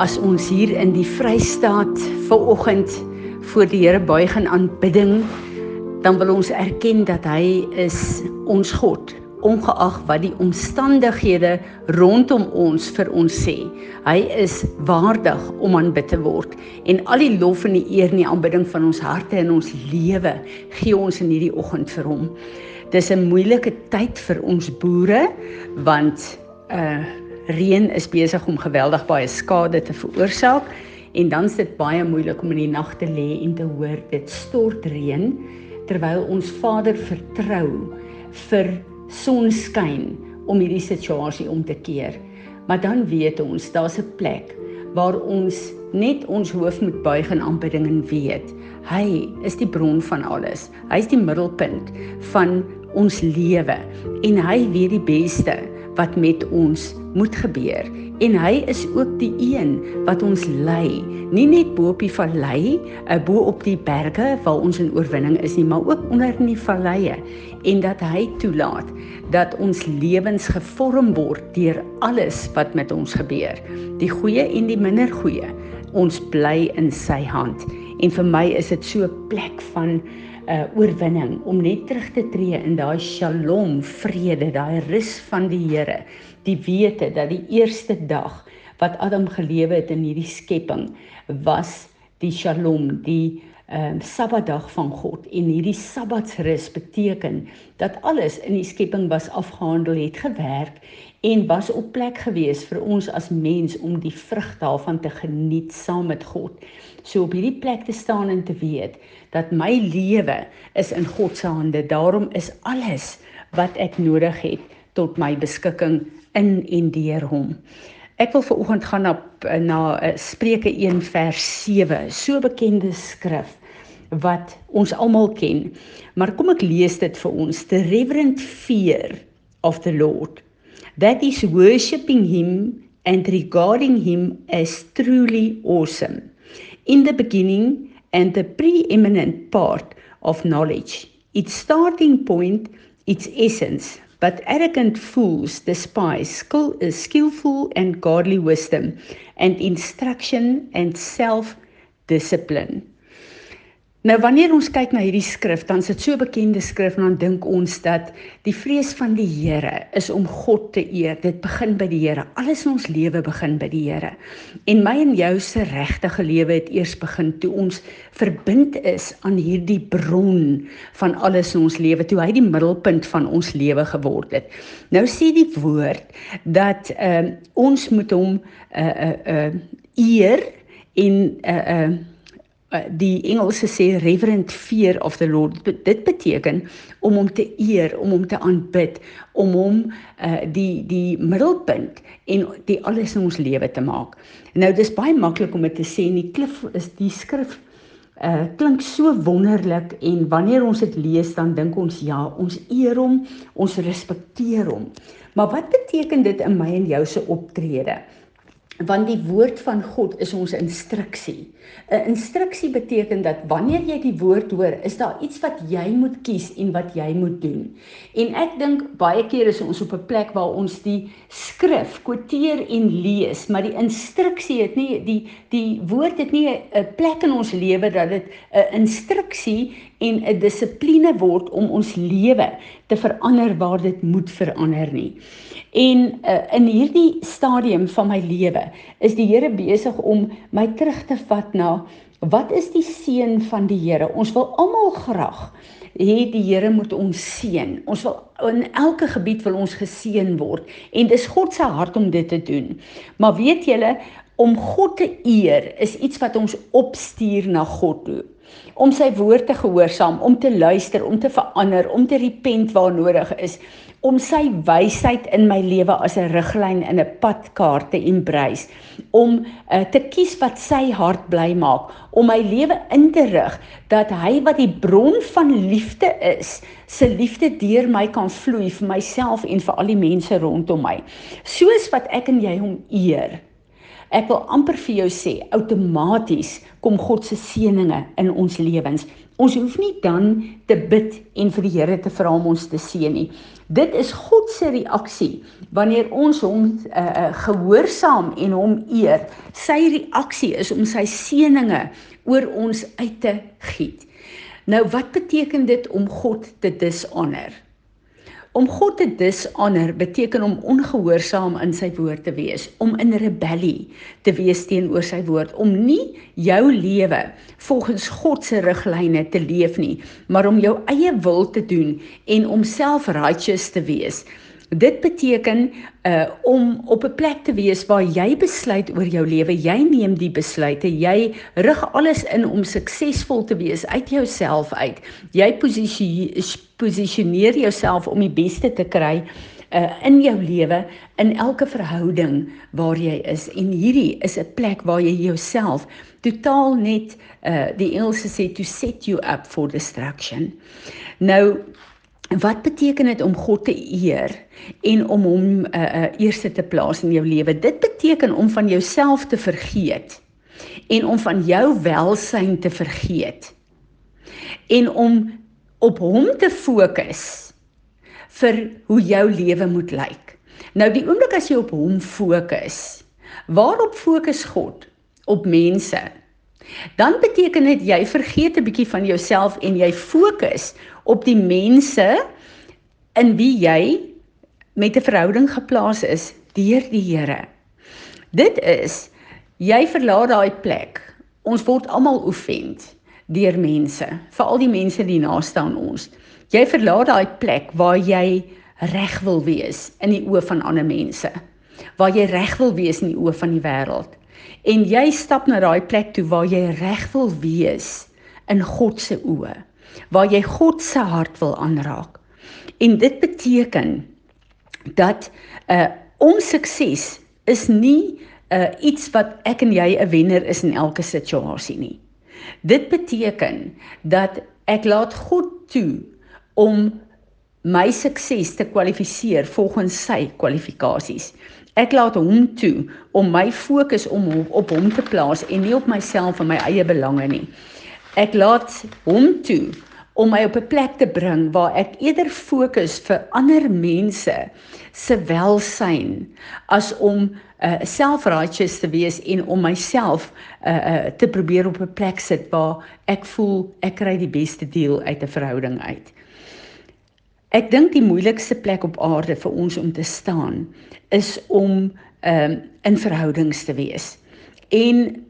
As ons hier in die Vrystaat vanoggend voor die Here buig in aanbidding, dan wil ons erken dat hy is ons God, ongeag wat die omstandighede rondom ons vir ons sê. Hy is waardig om aanbid te word en al die lof en die eer en die aanbidding van ons harte en ons lewe gee ons in hierdie oggend vir hom. Dis 'n moeilike tyd vir ons boere want uh reën is besig om geweldig baie skade te veroorsaak en dan is dit baie moeilik om in die nag te lê en te hoor dit stort reën terwyl ons Vader vertrou vir sonskyn om hierdie situasie om te keer. Maar dan weet ons daar's 'n plek waar ons net ons hoof moet buig in aanbidding en weet hy is die bron van alles. Hy's die middelpunt van ons lewe en hy weet die beste wat met ons moet gebeur. En hy is ook die een wat ons lei. Nie net bo op die vallei uh, bo op die berge waar ons in oorwinning is nie maar ook onder in die valleie. En dat hy toelaat dat ons lewens gevorm word deur alles wat met ons gebeur. Die goeie en die minder goeie. Ons bly in sy hand. En vir my is dit so 'n plek van uh oorwinning om net terug te tree in daai shalom vrede, daai rus van die Here. Die wete dat die eerste dag wat Adam gelewe het in hierdie skepping was die shalom, die ehm um, Sabbatdag van God en hierdie Sabbatsrus beteken dat alles in die skepping was afgehandel, het gewerk en was op plek gewees vir ons as mens om die vrug daarvan te geniet saam met God. So op hierdie plek te staan en te weet dat my lewe is in God se hande. Daarom is alles wat ek nodig het tot my beskikking in en deur hom. Ek wil veraloggend gaan na na eh, Spreuke 1 vers 7, so bekende skrif wat ons almal ken. Maar kom ek lees dit vir ons. The reverent fear of the Lord that is worshipping him and regarding him as truly awesome. In the beginning and the preeminent part of knowledge, its starting point, its essence, but arrogant fools despise skill, uh, skillful and godly wisdom and instruction and self-discipline. Nou wanneer ons kyk na hierdie skrif, dan is dit so bekende skrif en dan dink ons dat die vrees van die Here is om God te eer. Dit begin by die Here. Alles in ons lewe begin by die Here. En my en jou se regte lewe het eers begin toe ons verbind is aan hierdie bron van alles in ons lewe, toe hy die middelpunt van ons lewe geword het. Nou sê die woord dat uh, ons moet hom 'n uh, 'n uh, 'n uh, eer en 'n 'n uh, Uh, die Engelse sê reverent fear of the Lord. Dit beteken om hom te eer om hom te aanbid om hom uh, die die middelpunt en die alles in ons lewe te maak. Nou dis baie maklik om dit te sê in die klif is die skrif uh, klink so wonderlik en wanneer ons dit lees dan dink ons ja ons eer hom ons respekteer hom. Maar wat beteken dit in my en jou se optrede want die woord van God is ons instruksie. 'n Instruksie beteken dat wanneer jy die woord hoor, is daar iets wat jy moet kies en wat jy moet doen. En ek dink baie keer is ons op 'n plek waar ons die skrif kwoteer en lees, maar die instruksie het nie die die woord het nie 'n plek in ons lewe dat dit 'n instruksie en 'n dissipline word om ons lewe te verander waar dit moet verander nie. En uh, in hierdie stadium van my lewe is die Here besig om my terug te vat na wat is die seën van die Here? Ons wil almal graag hê die Here moet ons seën. Ons wil in elke gebied wil ons geseën word en dis God se hart om dit te doen. Maar weet julle om God te eer is iets wat ons opstuur na God toe. Om sy woord te gehoorsaam, om te luister, om te verander, om te repent waar nodig is. Om sy wysheid in my lewe as 'n riglyn in 'n padkaart te embrace. Om uh, te kies wat sy hart bly maak. Om my lewe in te rig dat hy wat die bron van liefde is se liefde deur my kan vloei vir myself en vir al die mense rondom my. Soos wat ek en jy hom eer ek wil amper vir jou sê outomaties kom God se seëninge in ons lewens Ons hoef nie dan te bid en vir die Here te vra om ons te seën nie. Dit is God se reaksie wanneer ons hom uh, gehoorsaam en hom eer. Sy reaksie is om sy seëninge oor ons uit te giet. Nou wat beteken dit om God te dishonor? Om God te dishonor beteken om ongehoorsaam in sy woord te wees, om in rebellie te wees teenoor sy woord, om nie jou lewe volgens God se riglyne te leef nie, maar om jou eie wil te doen en om self-righteous te wees. Dit beteken uh om op 'n plek te wees waar jy besluit oor jou lewe. Jy neem die besluite. Jy rig alles in om suksesvol te wees uit jouself uit. Jy posisioneer jouself om die beste te kry uh in jou lewe in elke verhouding waar jy is. En hierdie is 'n plek waar jy jouself totaal net uh die Engelse sê to set you up for destruction. Nou Wat beteken dit om God te eer en om hom uh, uh eerste te plaas in jou lewe? Dit beteken om van jouself te vergeet en om van jou welsyn te vergeet en om op hom te fokus vir hoe jou lewe moet lyk. Nou die oomblik as jy op hom fokus, waarop fokus God? Op mense. Dan beteken dit jy vergeet 'n bietjie van jouself en jy fokus op die mense in wie jy met 'n verhouding geplaas is deur die Here. Dit is jy verlaat daai plek. Ons word almal oefend deur mense, veral die mense die naaste aan ons. Jy verlaat daai plek waar jy reg wil wees in die oë van ander mense. Waar jy reg wil wees in die oë van die wêreld. En jy stap na daai plek toe waar jy reg wil wees in God se oë waar jy God se hart wil aanraak. En dit beteken dat uh ons sukses is nie uh iets wat ek en jy 'n wenner is in elke situasie nie. Dit beteken dat ek laat God toe om my sukses te kwalifiseer volgens sy kwalifikasies. Ek laat hom toe om my fokus om op hom te plaas en nie op myself en my eie belange nie. Ek laat hom toe om my op 'n plek te bring waar ek eerder fokus vir ander mense se welsyn as om uh, self-righteous te wees en om myself uh, uh, te probeer op 'n plek sit waar ek voel ek kry die beste deel uit 'n verhouding uit. Ek dink die moeilikste plek op aarde vir ons om te staan is om um, in verhoudings te wees. En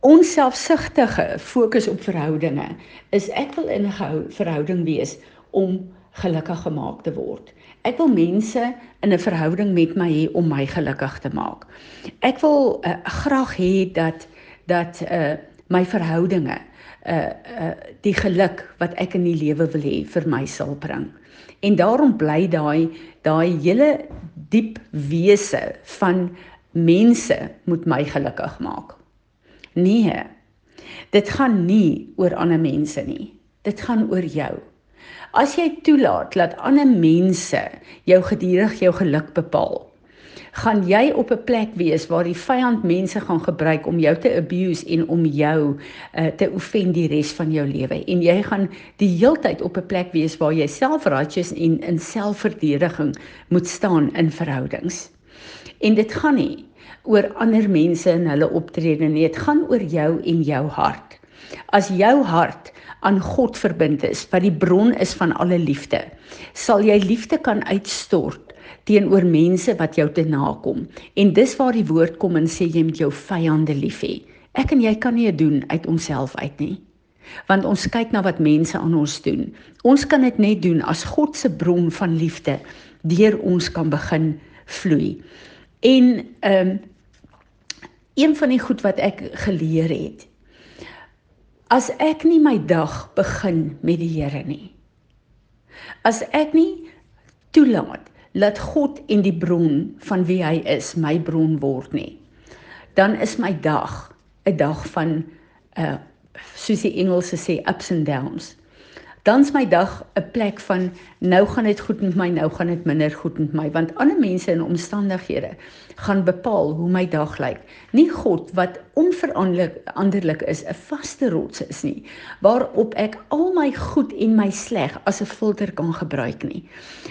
onselfsugtige fokus op verhoudinge is ek wil in 'n verhouding wees om gelukkig gemaak te word. Ek wil mense in 'n verhouding met my hê om my gelukkig te maak. Ek wil uh, graag hê dat dat uh my verhoudinge uh uh die geluk wat ek in die lewe wil hê vir my sal bring. En daarom bly daai daai hele diep wese van mense moet my gelukkig maak. Nee. Dit gaan nie oor ander mense nie. Dit gaan oor jou. As jy toelaat dat ander mense jou gedurig jou geluk bepaal, gaan jy op 'n plek wees waar die vyand mense gaan gebruik om jou te abuse en om jou uh, te oefen die res van jou lewe en jy gaan die heeltyd op 'n plek wees waar jy self-righteous en in selfverdediging moet staan in verhoudings. En dit gaan nie oor ander mense en hulle optrede nie. Dit gaan oor jou en jou hart. As jou hart aan God verbind is, wat die bron is van alle liefde, sal jy liefde kan uitstort teenoor mense wat jou te nakom. En dis waar die woord kom en sê jy moet jou vyande lief hê. Ek en jy kan nie dit doen uit onsself uit nie. Want ons kyk na wat mense aan ons doen. Ons kan dit net doen as God se bron van liefde deur ons kan begin vloei. En ehm um, een van die goed wat ek geleer het. As ek nie my dag begin met die Here nie. As ek nie toelaat dat God en die bron van wie hy is my bron word nie. Dan is my dag 'n dag van uh soos die Engelse sê ups and downs. Dan's my dag 'n plek van nou gaan dit goed met my, nou gaan dit minder goed met my, want ander mense en omstandighede gaan bepaal hoe my dag lyk. Nie God wat onveranderlik is, 'n vaste rots is nie, waarop ek al my goed en my sleg as 'n filter kan gebruik nie.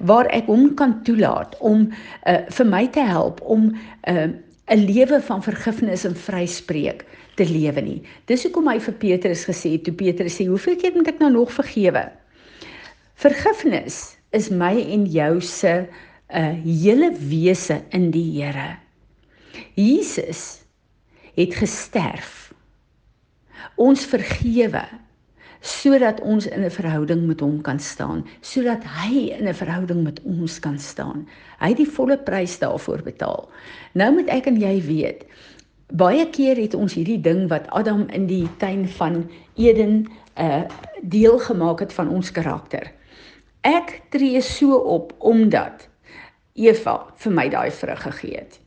Waar ek hom kan toelaat om uh, vir my te help om 'n uh, 'n lewe van vergifnis en vryspreek te lewe nie. Dis hoekom hy vir Petrus gesê het, toe Petrus sê, "Hoeveel keer moet ek nou nog vergewe?" Vergifnis is my en jou se 'n uh, hele wese in die Here. Jesus het gesterf. Ons vergewe sodat ons in 'n verhouding met hom kan staan, sodat hy in 'n verhouding met ons kan staan. Hy het die volle prys daarvoor betaal. Nou moet ek en jy weet, baie keer het ons hierdie ding wat Adam in die tuin van Eden 'n uh, deel gemaak het van ons karakter. Ek tree so op omdat Eva vir my daai vrug gegee het.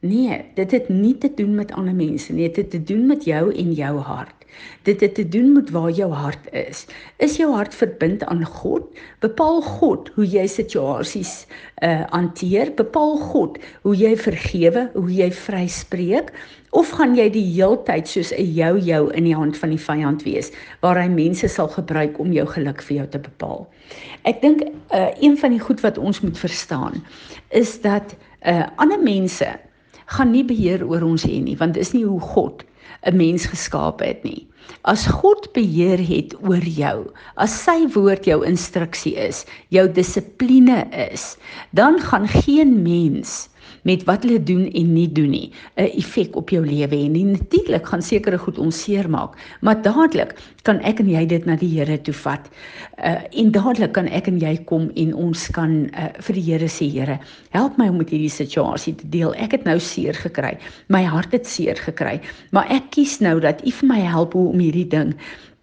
Nee, dit het nie te doen met ander mense nie, dit het te doen met jou en jou hart. Dit het te doen met waar jou hart is. Is jou hart verbind aan God? Bepaal God hoe jy situasies uh hanteer? Bepaal God hoe jy vergewe, hoe jy vryspreek? Of gaan jy die heeltyd soos 'n jou jou in die hand van die vyand wees waar hy mense sal gebruik om jou geluk vir jou te bepaal? Ek dink uh een van die goed wat ons moet verstaan is dat uh ander mense gaan nie beheer oor ons hê nie want dis nie hoe God 'n mens geskaap het nie. As God beheer het oor jou, as sy woord jou instruksie is, jou dissipline is, dan gaan geen mens met wat hulle doen en nie doen nie 'n effek op jou lewe nie. Natuurlik gaan sekere goed ons seermaak, maar dadelik kan ek en jy dit na die Here toe vat. Uh en dadelik kan ek en jy kom en ons kan uh, vir die Here sê, Here, help my om met hierdie situasie te deel. Ek het nou seer gekry. My hart het seer gekry, maar ek kies nou dat U vir my help hoe om hierdie ding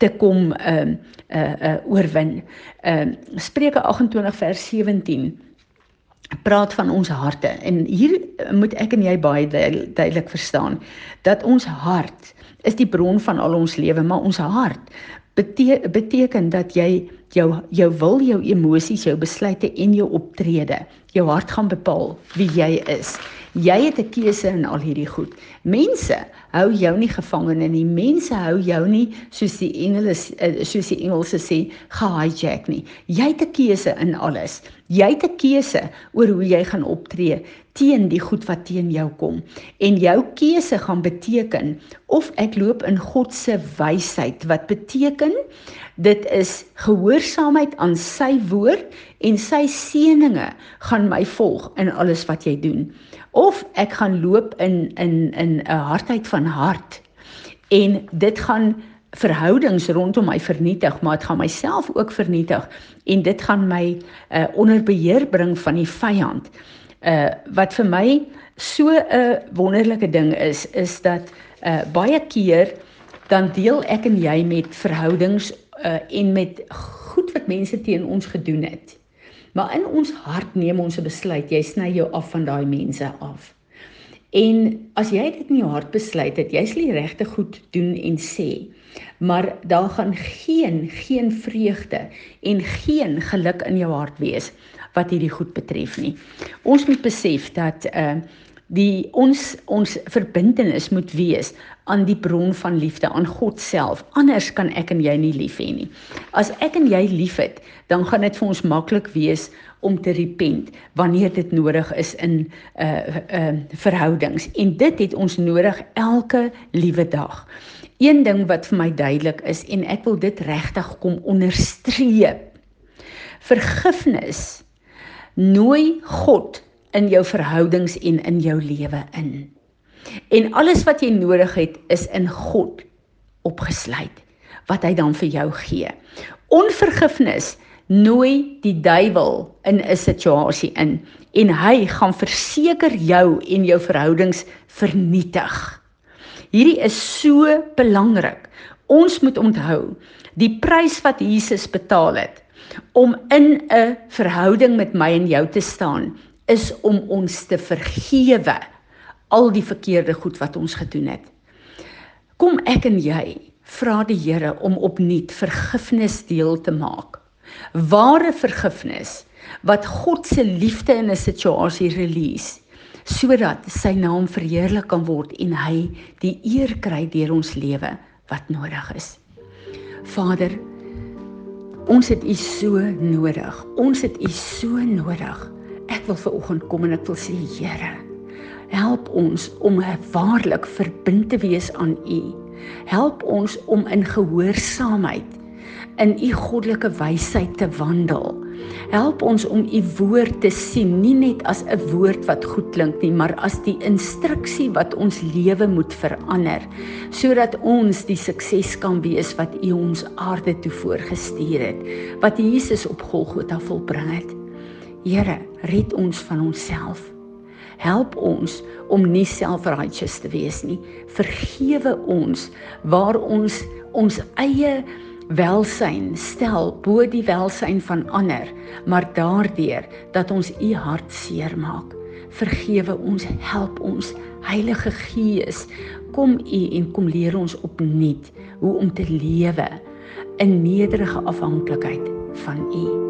te kom ehm uh, uh uh oorwin. Ehm uh, Spreuke 28 vers 17 praat van ons harte. En hier moet ek en jy baie duidelik verstaan dat ons hart is die bron van al ons lewe maar ons hart bete beteken dat jy jou jou wil jou emosies jou besluite en jou optrede jou hart gaan bepaal wie jy is jy het 'n keuse in al hierdie goed mense hou jou nie gevangene nie. Mense hou jou nie soos die engele eh, soos die Engelse sê gehijack nie. Jy het 'n keuse in alles. Jy het 'n keuse oor hoe jy gaan optree teen die goed wat teen jou kom. En jou keuse gaan beteken of ek loop in God se wysheid wat beteken dit is gehoorsaamheid aan sy woord en sy seëninge gaan my volg in alles wat jy doen of ek gaan loop in in in 'n hardheid van hart en dit gaan verhoudings rondom my vernietig maar dit gaan myself ook vernietig en dit gaan my uh, onder beheer bring van die vyand uh, wat vir my so 'n wonderlike ding is is dat uh, baie keer dan deel ek en jy met verhoudings uh, en met goed wat mense teen ons gedoen het Maar in ons hart neem ons 'n besluit, jy sny jou af van daai mense af. En as jy dit in jou hart besluit het, jy sal die regte goed doen en sê, maar daar gaan geen geen vreugde en geen geluk in jou hart wees wat hierdie goed betref nie. Ons moet besef dat uh die ons ons verbintenis moet wees aan die bron van liefde aan God self. Anders kan ek en jy nie lief hê nie. As ek en jy liefhet, dan gaan dit vir ons maklik wees om te repent wanneer dit nodig is in 'n uh, uh, verhoudings. En dit het ons nodig elke liewe dag. Een ding wat vir my duidelik is en ek wil dit regtig kom onderstreep. Vergifnis nooi God in jou verhoudings en in jou lewe in. En alles wat jy nodig het is in God opgesluit wat hy dan vir jou gee. Onvergifnis nooi die duiwel in 'n situasie in en hy gaan verseker jou en jou verhoudings vernietig. Hierdie is so belangrik. Ons moet onthou die prys wat Jesus betaal het om in 'n verhouding met my en jou te staan is om ons te vergewe al die verkeerde goed wat ons gedoen het. Kom ek en jy vra die Here om opnuut vergifnis deel te maak. Ware vergifnis wat God se liefde in 'n situasie release sodat sy naam verheerlik kan word en hy die eer kry deur ons lewe wat nodig is. Vader, ons het U so nodig. Ons het U so nodig. Ek wil ver oggend kom en ek wil sê Here, help ons om waarlik verbind te wees aan U. Help ons om in gehoorsaamheid in u goddelike wysheid te wandel. Help ons om u woord te sien nie net as 'n woord wat goed klink nie, maar as die instruksie wat ons lewe moet verander, sodat ons die sukses kan wees wat u ons aarde toe voorgestuur het, wat Jesus op Golgotha volbring het. Here, red ons van onsself. Help ons om nie self-righteous te wees nie. Vergewe ons waar ons ons eie welsyn stel bo die welsyn van ander, maar daardeur dat ons u hart seermaak. Vergewe ons, help ons, Heilige Gees, kom u en kom leer ons opnuut hoe om te lewe in nederige afhanklikheid van u.